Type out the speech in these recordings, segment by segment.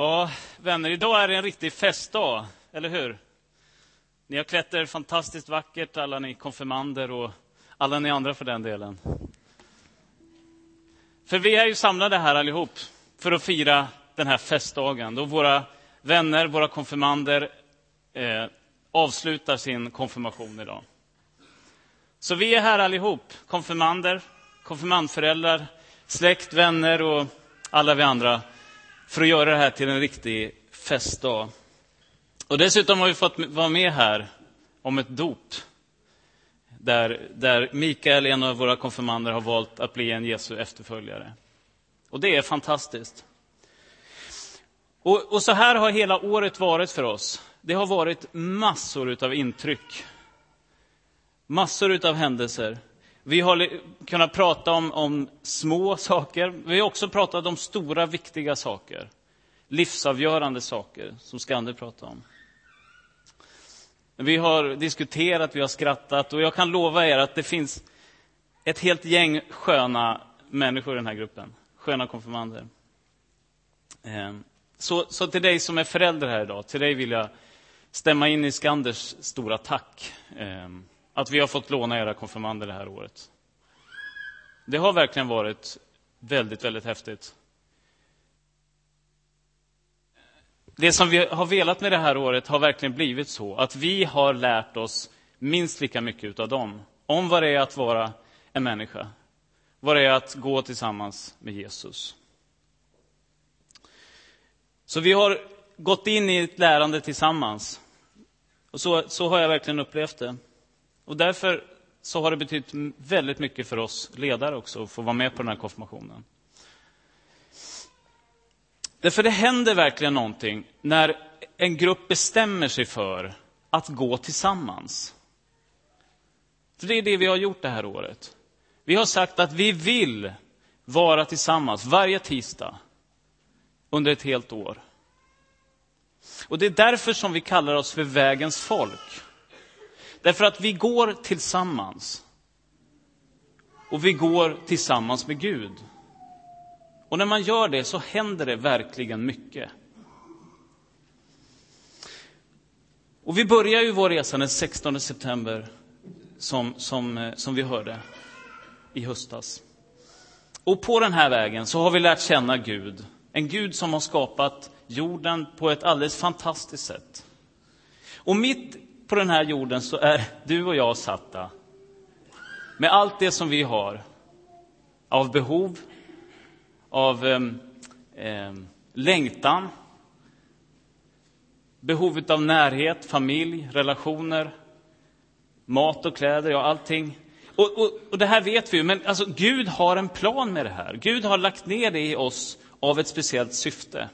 Ja, vänner, idag är det en riktig festdag, eller hur? Ni har klätt er fantastiskt vackert, alla ni konfirmander och alla ni andra för den delen. För vi är ju samlade här allihop för att fira den här festdagen då våra vänner, våra konfirmander eh, avslutar sin konfirmation idag. Så vi är här allihop, konfirmander, konfirmandföräldrar, släkt, vänner och alla vi andra för att göra det här till en riktig festdag. Och dessutom har vi fått vara med här om ett dop. Där, där Mikael, en av våra konfirmander, har valt att bli en Jesu efterföljare. Och det är fantastiskt. Och, och så här har hela året varit för oss. Det har varit massor av intryck. Massor av händelser. Vi har kunnat prata om, om små saker. Vi har också pratat om stora, viktiga saker. Livsavgörande saker, som Skander pratade om. Vi har diskuterat, vi har skrattat och jag kan lova er att det finns ett helt gäng sköna människor i den här gruppen. Sköna konfirmander. Ehm, så, så till dig som är förälder här idag, till dig vill jag stämma in i Skanders stora tack. Ehm, att vi har fått låna era konfirmander det här året. Det har verkligen varit väldigt, väldigt häftigt. Det som vi har velat med det här året har verkligen blivit så att vi har lärt oss minst lika mycket av dem. Om vad det är att vara en människa. Vad det är att gå tillsammans med Jesus. Så vi har gått in i ett lärande tillsammans. Och så, så har jag verkligen upplevt det. Och därför så har det betytt väldigt mycket för oss ledare också att få vara med på den här konfirmationen. Därför det händer verkligen någonting när en grupp bestämmer sig för att gå tillsammans. För det är det vi har gjort det här året. Vi har sagt att vi vill vara tillsammans varje tisdag under ett helt år. Och det är därför som vi kallar oss för vägens folk. Därför att vi går tillsammans. Och vi går tillsammans med Gud. Och när man gör det så händer det verkligen mycket. Och vi börjar ju vår resa den 16 september, som, som, eh, som vi hörde i höstas. Och på den här vägen så har vi lärt känna Gud. En Gud som har skapat jorden på ett alldeles fantastiskt sätt. Och mitt på den här jorden så är du och jag satta med allt det som vi har av behov, av eh, längtan, behovet av närhet, familj, relationer, mat och kläder, ja allting. Och, och, och det här vet vi ju, men alltså, Gud har en plan med det här. Gud har lagt ner det i oss av ett speciellt syfte.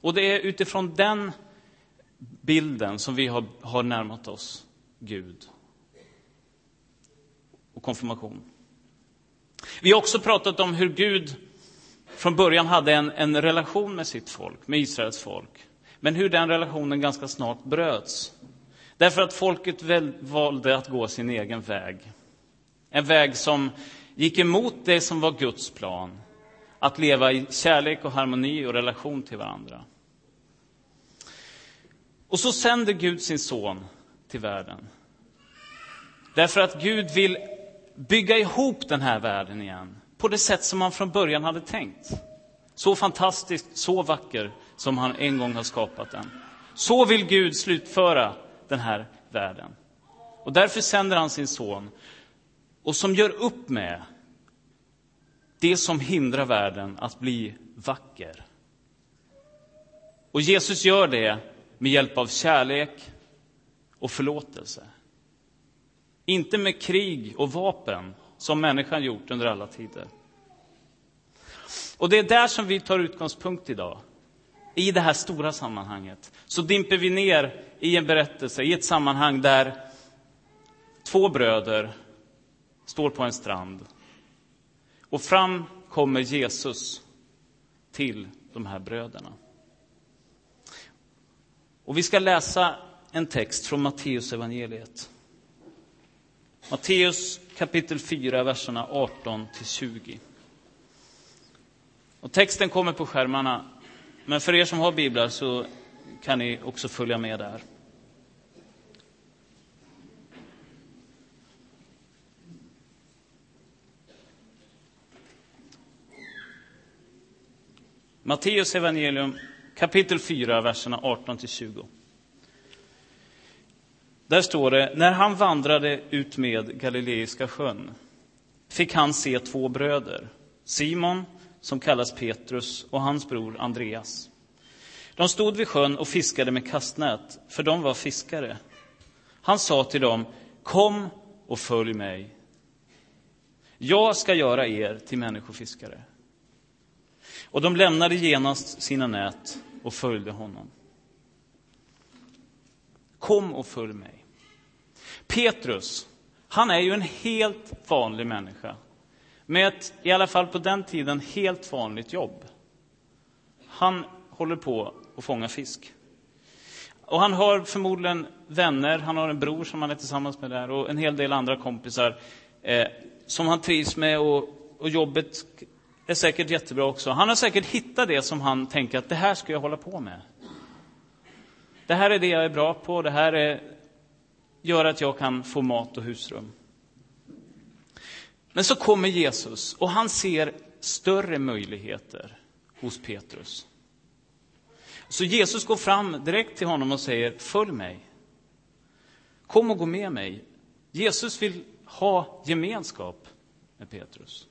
Och det är utifrån den bilden som vi har, har närmat oss Gud och konfirmation. Vi har också pratat om hur Gud från början hade en, en relation med sitt folk, med Israels folk. Men hur den relationen ganska snart bröts. Därför att folket väl, valde att gå sin egen väg. En väg som gick emot det som var Guds plan. Att leva i kärlek och harmoni och relation till varandra. Och så sänder Gud sin son till världen. Därför att Gud vill bygga ihop den här världen igen på det sätt som han från början hade tänkt. Så fantastiskt, så vacker som han en gång har skapat den. Så vill Gud slutföra den här världen. Och därför sänder han sin son och som gör upp med det som hindrar världen att bli vacker. Och Jesus gör det med hjälp av kärlek och förlåtelse. Inte med krig och vapen, som människan gjort under alla tider. Och det är där som vi tar utgångspunkt idag. I det här stora sammanhanget. Så dimper vi ner i en berättelse, i ett sammanhang där två bröder står på en strand. Och fram kommer Jesus till de här bröderna. Och vi ska läsa en text från Matteus evangeliet. Matteus kapitel 4, verserna 18 till 20. Och texten kommer på skärmarna, men för er som har biblar så kan ni också följa med där. Matteus evangelium kapitel 4, verserna 18 20. Där står det, när han vandrade ut med Galileiska sjön fick han se två bröder, Simon, som kallas Petrus, och hans bror Andreas. De stod vid sjön och fiskade med kastnät, för de var fiskare. Han sa till dem, kom och följ mig. Jag ska göra er till människofiskare. Och de lämnade genast sina nät och följde honom. Kom och följ mig. Petrus, han är ju en helt vanlig människa. Med ett, i alla fall på den tiden, helt vanligt jobb. Han håller på att fånga fisk. Och han har förmodligen vänner, han har en bror som han är tillsammans med där och en hel del andra kompisar eh, som han trivs med och, och jobbet är säkert jättebra också. Han har säkert hittat det som han tänker att det här ska jag hålla på med. Det här är det jag är bra på, det här är, gör att jag kan få mat och husrum. Men så kommer Jesus och han ser större möjligheter hos Petrus. Så Jesus går fram direkt till honom och säger, följ mig. Kom och gå med mig. Jesus vill ha gemenskap med Petrus.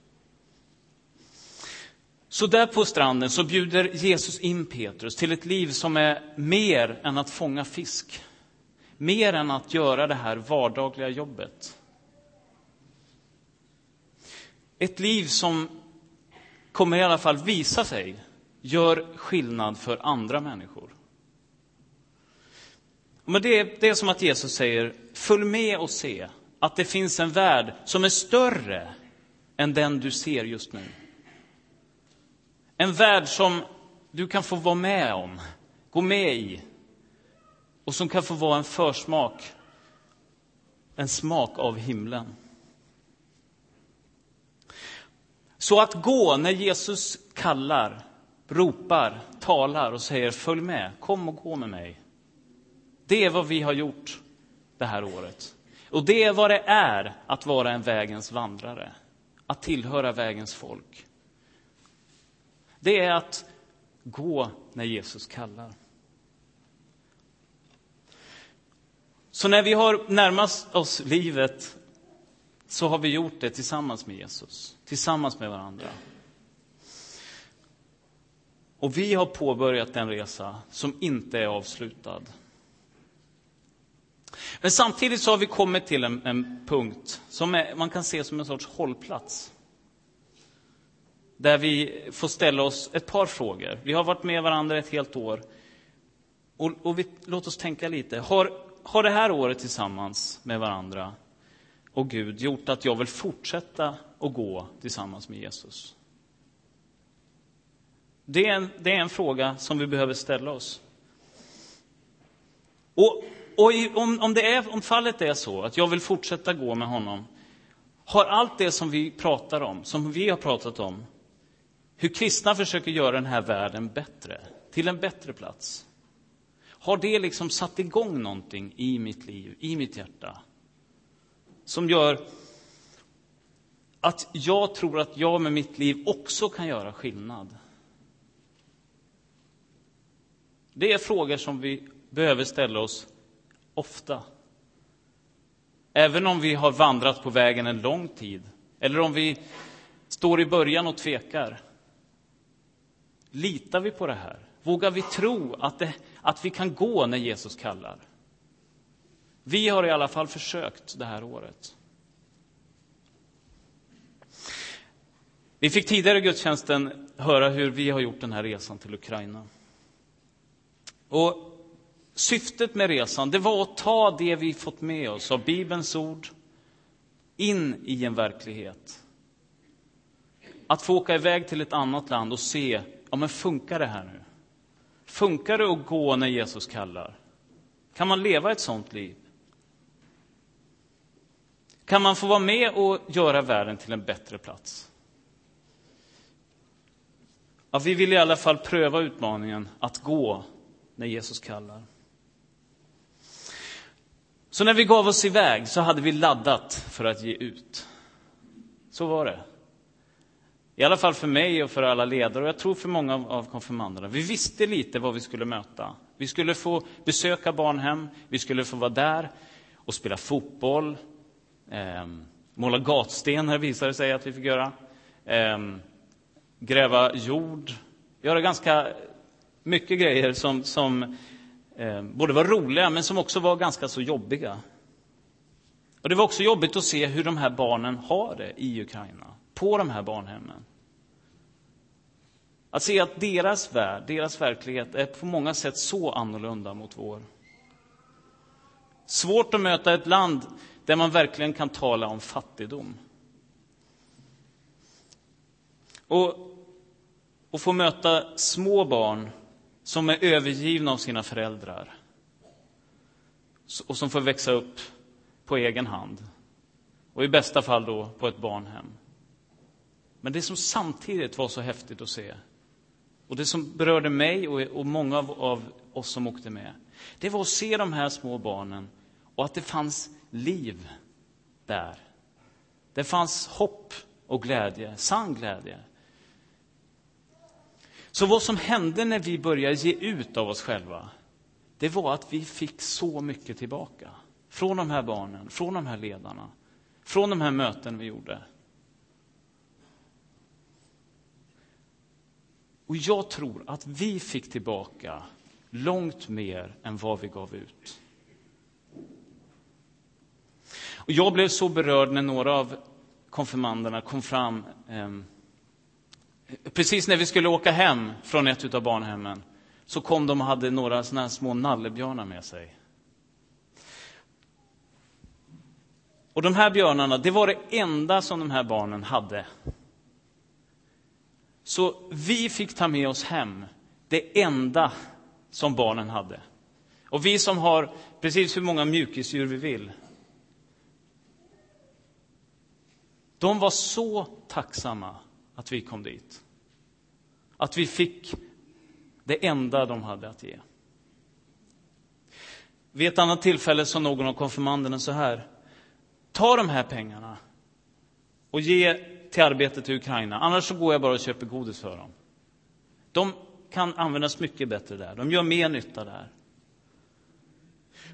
Så där på stranden så bjuder Jesus in Petrus till ett liv som är mer än att fånga fisk. Mer än att göra det här vardagliga jobbet. Ett liv som kommer i alla fall visa sig gör skillnad för andra människor. Men det, är, det är som att Jesus säger, följ med och se att det finns en värld som är större än den du ser just nu. En värld som du kan få vara med om, gå med i och som kan få vara en försmak, en smak av himlen. Så att gå när Jesus kallar, ropar, talar och säger följ med, kom och gå med mig. Det är vad vi har gjort det här året. Och det är vad det är att vara en vägens vandrare, att tillhöra vägens folk. Det är att gå när Jesus kallar. Så när vi har närmat oss livet så har vi gjort det tillsammans med Jesus, tillsammans med varandra. Och vi har påbörjat en resa som inte är avslutad. Men samtidigt så har vi kommit till en, en punkt som är, man kan se som en sorts hållplats där vi får ställa oss ett par frågor. Vi har varit med varandra ett helt år. Och, och vi, låt oss tänka lite. Har, har det här året tillsammans med varandra och Gud gjort att jag vill fortsätta att gå tillsammans med Jesus? Det är en, det är en fråga som vi behöver ställa oss. Och, och om, om, det är, om fallet är så att jag vill fortsätta gå med honom, har allt det som vi pratar om, som vi har pratat om, hur kristna försöker göra den här världen bättre, till en bättre plats. Har det liksom satt igång någonting i mitt liv, i mitt hjärta? Som gör att jag tror att jag med mitt liv också kan göra skillnad. Det är frågor som vi behöver ställa oss ofta. Även om vi har vandrat på vägen en lång tid, eller om vi står i början och tvekar. Litar vi på det här? Vågar vi tro att, det, att vi kan gå när Jesus kallar? Vi har i alla fall försökt det här året. Vi fick tidigare i gudstjänsten höra hur vi har gjort den här resan till Ukraina. Och syftet med resan det var att ta det vi fått med oss av Bibelns ord in i en verklighet. Att få åka iväg till ett annat land och se ja men funkar det här nu? Funkar det att gå när Jesus kallar? Kan man leva ett sånt liv? Kan man få vara med och göra världen till en bättre plats? Ja, vi vill i alla fall pröva utmaningen att gå när Jesus kallar. Så när vi gav oss iväg så hade vi laddat för att ge ut. Så var det. I alla fall för mig och för alla ledare och jag tror för många av konfirmanderna. Vi visste lite vad vi skulle möta. Vi skulle få besöka barnhem, vi skulle få vara där och spela fotboll, eh, måla gatstenar visade sig att vi fick göra, eh, gräva jord, göra ganska mycket grejer som, som eh, både var roliga men som också var ganska så jobbiga. Och Det var också jobbigt att se hur de här barnen har det i Ukraina, på de här barnhemmen. Att se att deras värld, deras verklighet är på många sätt så annorlunda mot vår. Svårt att möta ett land där man verkligen kan tala om fattigdom. Och, och få möta små barn som är övergivna av sina föräldrar och som får växa upp på egen hand. Och i bästa fall då på ett barnhem. Men det som samtidigt var så häftigt att se, och det som berörde mig och, många av, av oss som åkte med, det var att se de här små barnen och att det fanns liv där. Det fanns hopp och glädje, sann glädje. Så vad som hände när vi började ge ut av oss själva, det var att vi fick så mycket tillbaka. Från de här barnen, från de här ledarna, från de här möten vi gjorde. Och jag tror att vi fick tillbaka långt mer än vad vi gav ut. Och jag blev så berörd när några av konfirmanderna kom fram eh, Precis när vi skulle åka hem från ett av barnhemmen så kom de och hade några såna här små nallebjörnar med sig. Och de här björnarna, det var det enda som de här barnen hade. Så vi fick ta med oss hem det enda som barnen hade. Och vi som har precis hur många mjukisdjur vi vill. De var så tacksamma att vi kom dit. Att vi fick det enda de hade att ge. Vid ett annat tillfälle sa någon av konfirmanderna så här. Ta de här pengarna och ge till arbetet i Ukraina. Annars så går jag bara och köper godis för dem. De kan användas mycket bättre där. De gör mer nytta där.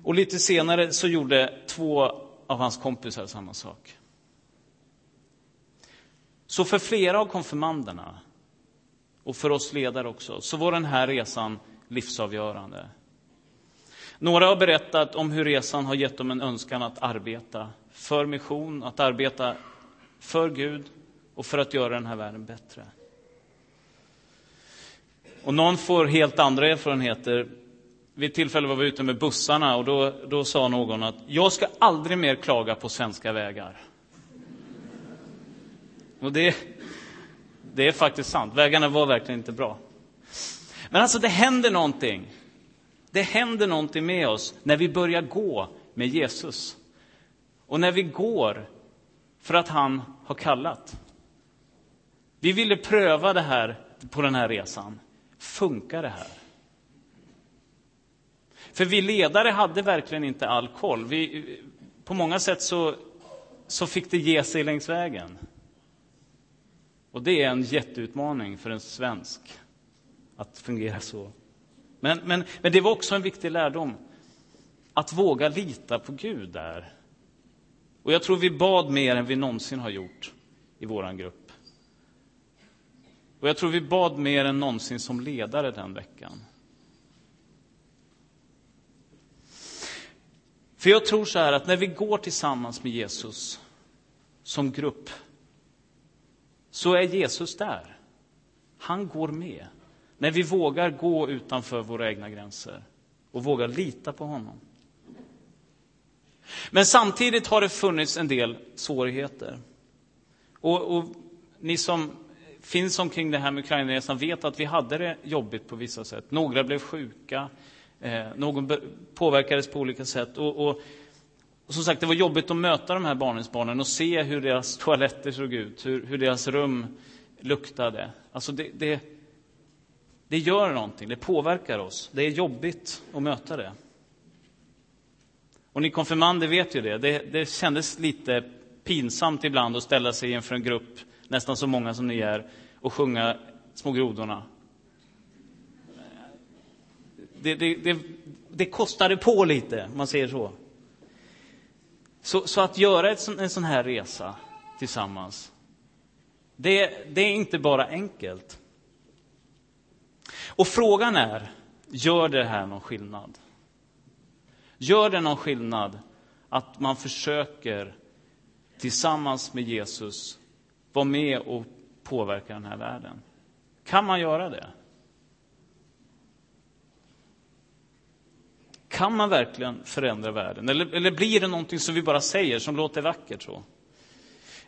Och lite senare så gjorde två av hans kompisar samma sak. Så för flera av konfirmanderna och för oss ledare också, så var den här resan livsavgörande. Några har berättat om hur resan har gett dem en önskan att arbeta för mission, att arbeta för Gud och för att göra den här världen bättre. Och någon får helt andra erfarenheter. Vid ett tillfälle var vi ute med bussarna och då, då sa någon att jag ska aldrig mer klaga på svenska vägar. Och det, det är faktiskt sant. Vägarna var verkligen inte bra. Men alltså, det händer någonting. Det händer någonting med oss när vi börjar gå med Jesus. Och när vi går för att han har kallat. Vi ville pröva det här på den här resan. Funkar det här? För vi ledare hade verkligen inte all koll. Vi, på många sätt så, så fick det ge sig längs vägen. Och det är en jätteutmaning för en svensk att fungera så. Men, men, men det var också en viktig lärdom. Att våga lita på Gud där. Och jag tror vi bad mer än vi någonsin har gjort i vår grupp. Och jag tror vi bad mer än någonsin som ledare den veckan. För jag tror så här att när vi går tillsammans med Jesus som grupp så är Jesus där. Han går med. När vi vågar gå utanför våra egna gränser och vågar lita på honom. Men samtidigt har det funnits en del svårigheter. Och, och ni som finns omkring det här med Ukrainaresan vet att vi hade det jobbigt på vissa sätt. Några blev sjuka, eh, någon påverkades på olika sätt. Och, och, och som sagt, det var jobbigt att möta de här barnens barnen och se hur deras toaletter såg ut, hur, hur deras rum luktade. Alltså det, det, Det gör någonting, det påverkar oss. Det är jobbigt att möta det. Och ni konfirmander vet ju det. det. Det kändes lite pinsamt ibland att ställa sig inför en grupp, nästan så många som ni är, och sjunga Små grodorna. Det, det, det, det kostade på lite, om man säger så. Så, så att göra ett, en sån här resa tillsammans, det, det är inte bara enkelt. Och frågan är, gör det här någon skillnad? Gör det någon skillnad att man försöker tillsammans med Jesus vara med och påverka den här världen? Kan man göra det? Kan man verkligen förändra världen? Eller, eller blir det någonting som vi bara säger, som låter vackert så?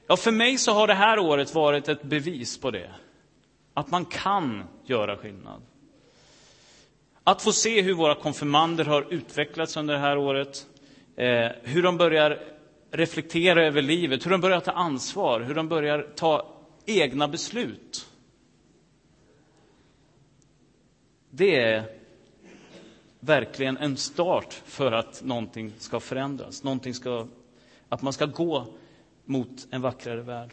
Ja, för mig så har det här året varit ett bevis på det. Att man kan göra skillnad. Att få se hur våra konfirmander har utvecklats under det här året, eh, hur de börjar reflektera över livet, hur de börjar ta ansvar, hur de börjar ta egna beslut. Det är verkligen en start för att någonting ska förändras, någonting ska, att man ska gå mot en vackrare värld.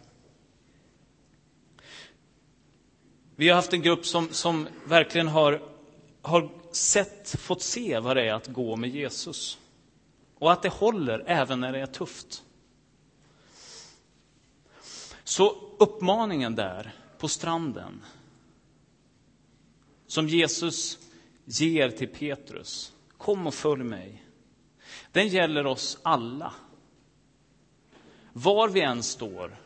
Vi har haft en grupp som, som verkligen har, har sett, fått se vad det är att gå med Jesus. Och att det håller även när det är tufft. Så uppmaningen där på stranden, som Jesus ger till Petrus, kom och följ mig, den gäller oss alla. Var vi än står,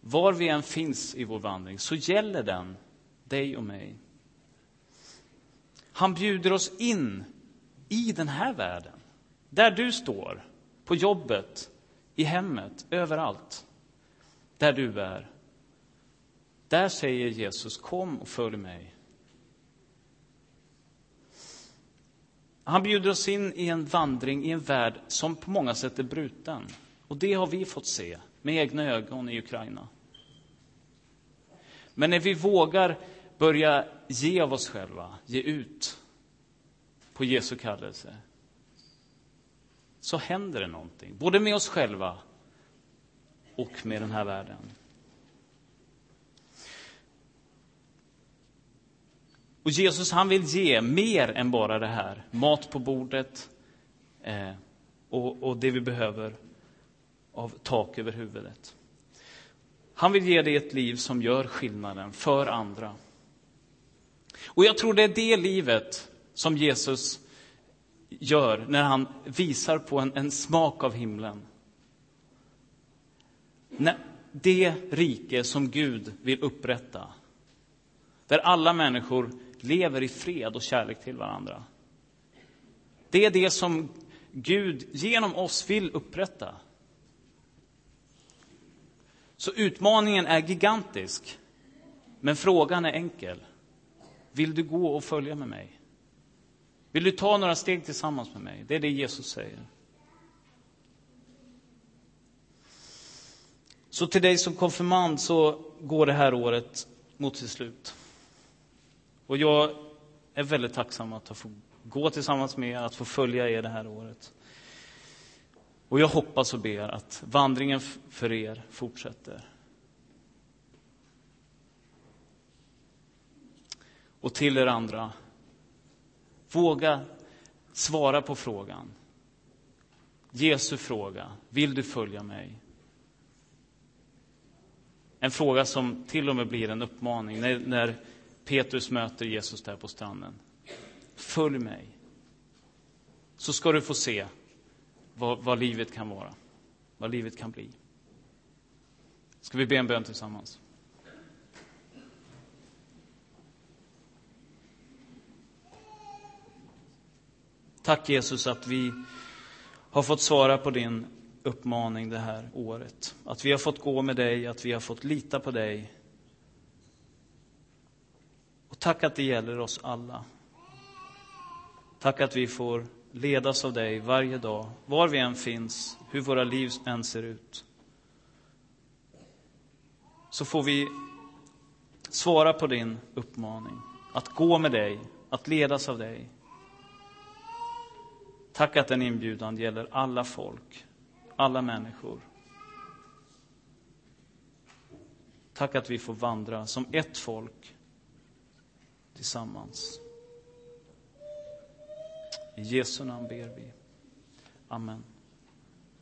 var vi än finns i vår vandring, så gäller den dig och mig. Han bjuder oss in i den här världen, där du står, på jobbet, i hemmet, överallt, där du är. Där säger Jesus, kom och följ mig. Han bjuder oss in i en vandring i en värld som på många sätt är bruten. Och det har vi fått se med egna ögon i Ukraina. Men när vi vågar börja ge av oss själva, ge ut på Jesu kallelse, så händer det någonting, både med oss själva och med den här världen. Och Jesus han vill ge mer än bara det här, mat på bordet eh, och, och det vi behöver av tak över huvudet. Han vill ge dig ett liv som gör skillnaden för andra. Och jag tror det är det livet som Jesus gör när han visar på en, en smak av himlen. Det rike som Gud vill upprätta. Där alla människor lever i fred och kärlek till varandra. Det är det som Gud genom oss vill upprätta. Så utmaningen är gigantisk. Men frågan är enkel. Vill du gå och följa med mig? Vill du ta några steg tillsammans med mig? Det är det Jesus säger. Så till dig som konfirmand så går det här året mot sitt slut. Och jag är väldigt tacksam att få gå tillsammans med er, att få följa er det här året. Och jag hoppas och ber att vandringen för er fortsätter. Och till er andra, våga svara på frågan. Jesu fråga, vill du följa mig? En fråga som till och med blir en uppmaning när, när Petrus möter Jesus där på stranden. Följ mig, så ska du få se vad, vad livet kan vara, vad livet kan bli. Ska vi be en bön tillsammans? Tack Jesus att vi har fått svara på din uppmaning det här året. Att vi har fått gå med dig, att vi har fått lita på dig. Och tack att det gäller oss alla. Tack att vi får ledas av dig varje dag, var vi än finns, hur våra liv än ser ut. Så får vi svara på din uppmaning. att gå med dig, att ledas av dig. Tack att den inbjudan gäller alla folk, alla människor. Tack att vi får vandra som ett folk tillsammans. I Jesu namn ber vi. Amen.